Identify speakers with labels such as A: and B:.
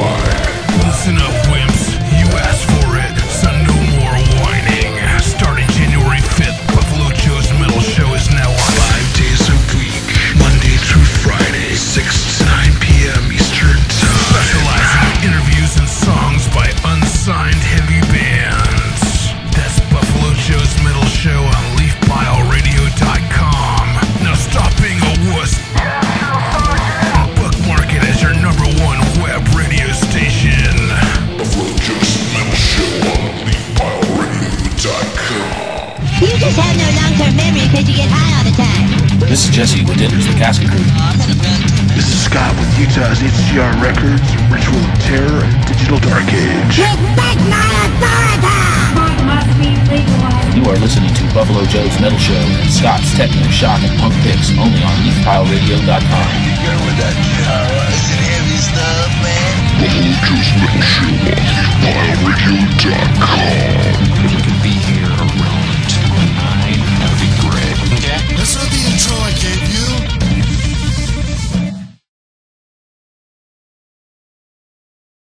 A: worldwide.
B: You
C: just have no long-term memory because you get high all the time.
D: This is Jesse with Enters the Casket Crew.
E: This is Scott with Utah's HCR Records, Ritual of Terror, and Digital Dark Age.
C: Respect my authority!
D: You are listening to Buffalo Joe's Metal Show, and Scott's techno, shock, and punk picks only on LeafPileRadio.com.
A: Buffalo Joe's Metal Show.